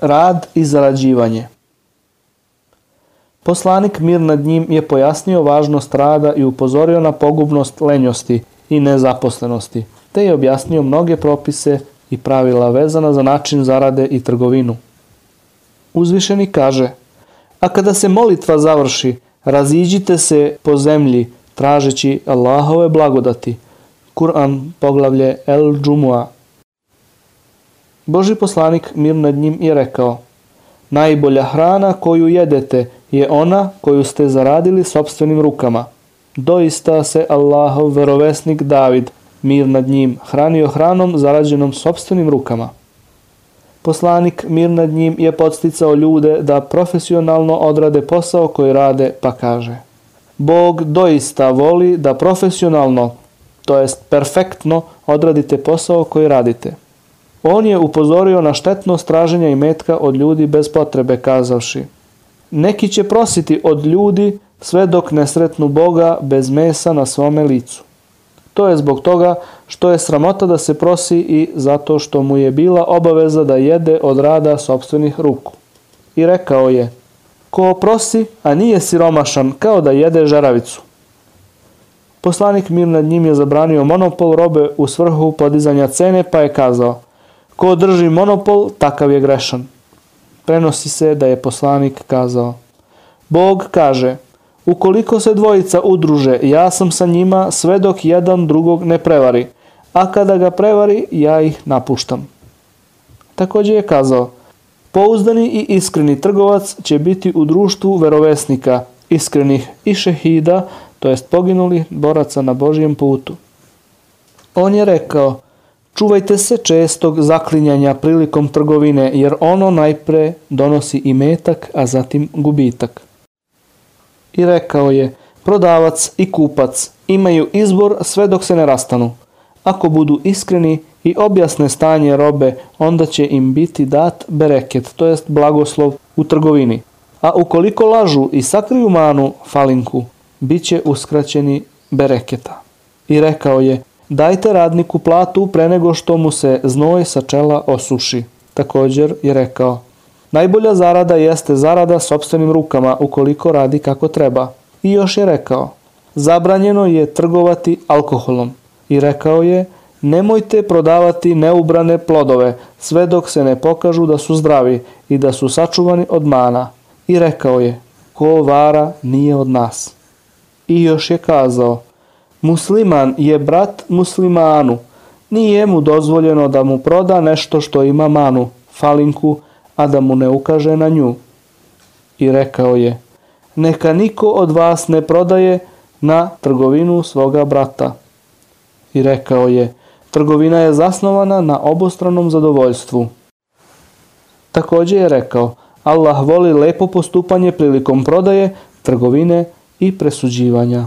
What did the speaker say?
Rad i zarađivanje Poslanik mir nad njim je pojasnio važnost rada i upozorio na pogubnost lenjosti i nezaposlenosti, te je objasnio mnoge propise i pravila vezana za način zarade i trgovinu. Uzvišeni kaže, a kada se molitva završi, raziđite se po zemlji, tražeći Allahove blagodati. Kur'an poglavlje El Džumua. Boži poslanik mir nad njim je rekao, najbolja hrana koju jedete je ona koju ste zaradili sobstvenim rukama. Doista se Allahov verovesnik David, mir nad njim, hranio hranom zarađenom sobstvenim rukama. Poslanik mir nad njim je podsticao ljude da profesionalno odrade posao koji rade, pa kaže Bog doista voli da profesionalno, to jest perfektno, odradite posao koji radite. On je upozorio na štetnost traženja i metka od ljudi bez potrebe, kazavši Neki će prositi od ljudi sve dok ne sretnu Boga bez mesa na svome licu. To je zbog toga što je sramota da se prosi i zato što mu je bila obaveza da jede od rada sobstvenih ruku. I rekao je, ko prosi, a nije siromašan, kao da jede žaravicu. Poslanik mir nad njim je zabranio monopol robe u svrhu podizanja cene, pa je kazao, ko drži monopol, takav je grešan. Prenosi se da je poslanik kazao, Bog kaže, Ukoliko se dvojica udruže, ja sam sa njima sve dok jedan drugog ne prevari, a kada ga prevari, ja ih napuštam. Također je kazao, pouzdani i iskreni trgovac će biti u društvu verovesnika, iskrenih i šehida, to jest poginulih boraca na Božijem putu. On je rekao, čuvajte se čestog zaklinjanja prilikom trgovine, jer ono najpre donosi i metak, a zatim gubitak i rekao je, prodavac i kupac imaju izbor sve dok se ne rastanu. Ako budu iskreni i objasne stanje robe, onda će im biti dat bereket, to jest blagoslov u trgovini. A ukoliko lažu i sakriju manu falinku, bit će uskraćeni bereketa. I rekao je, dajte radniku platu pre nego što mu se znoj sa čela osuši. Također je rekao, Najbolja zarada jeste zarada sobstvenim rukama ukoliko radi kako treba. I još je rekao, zabranjeno je trgovati alkoholom. I rekao je, nemojte prodavati neubrane plodove sve dok se ne pokažu da su zdravi i da su sačuvani od mana. I rekao je, ko vara nije od nas. I još je kazao, musliman je brat muslimanu, nije mu dozvoljeno da mu proda nešto što ima manu, falinku, a da mu ne ukaže na nju. I rekao je, neka niko od vas ne prodaje na trgovinu svoga brata. I rekao je, trgovina je zasnovana na obostranom zadovoljstvu. Također je rekao, Allah voli lepo postupanje prilikom prodaje, trgovine i presuđivanja.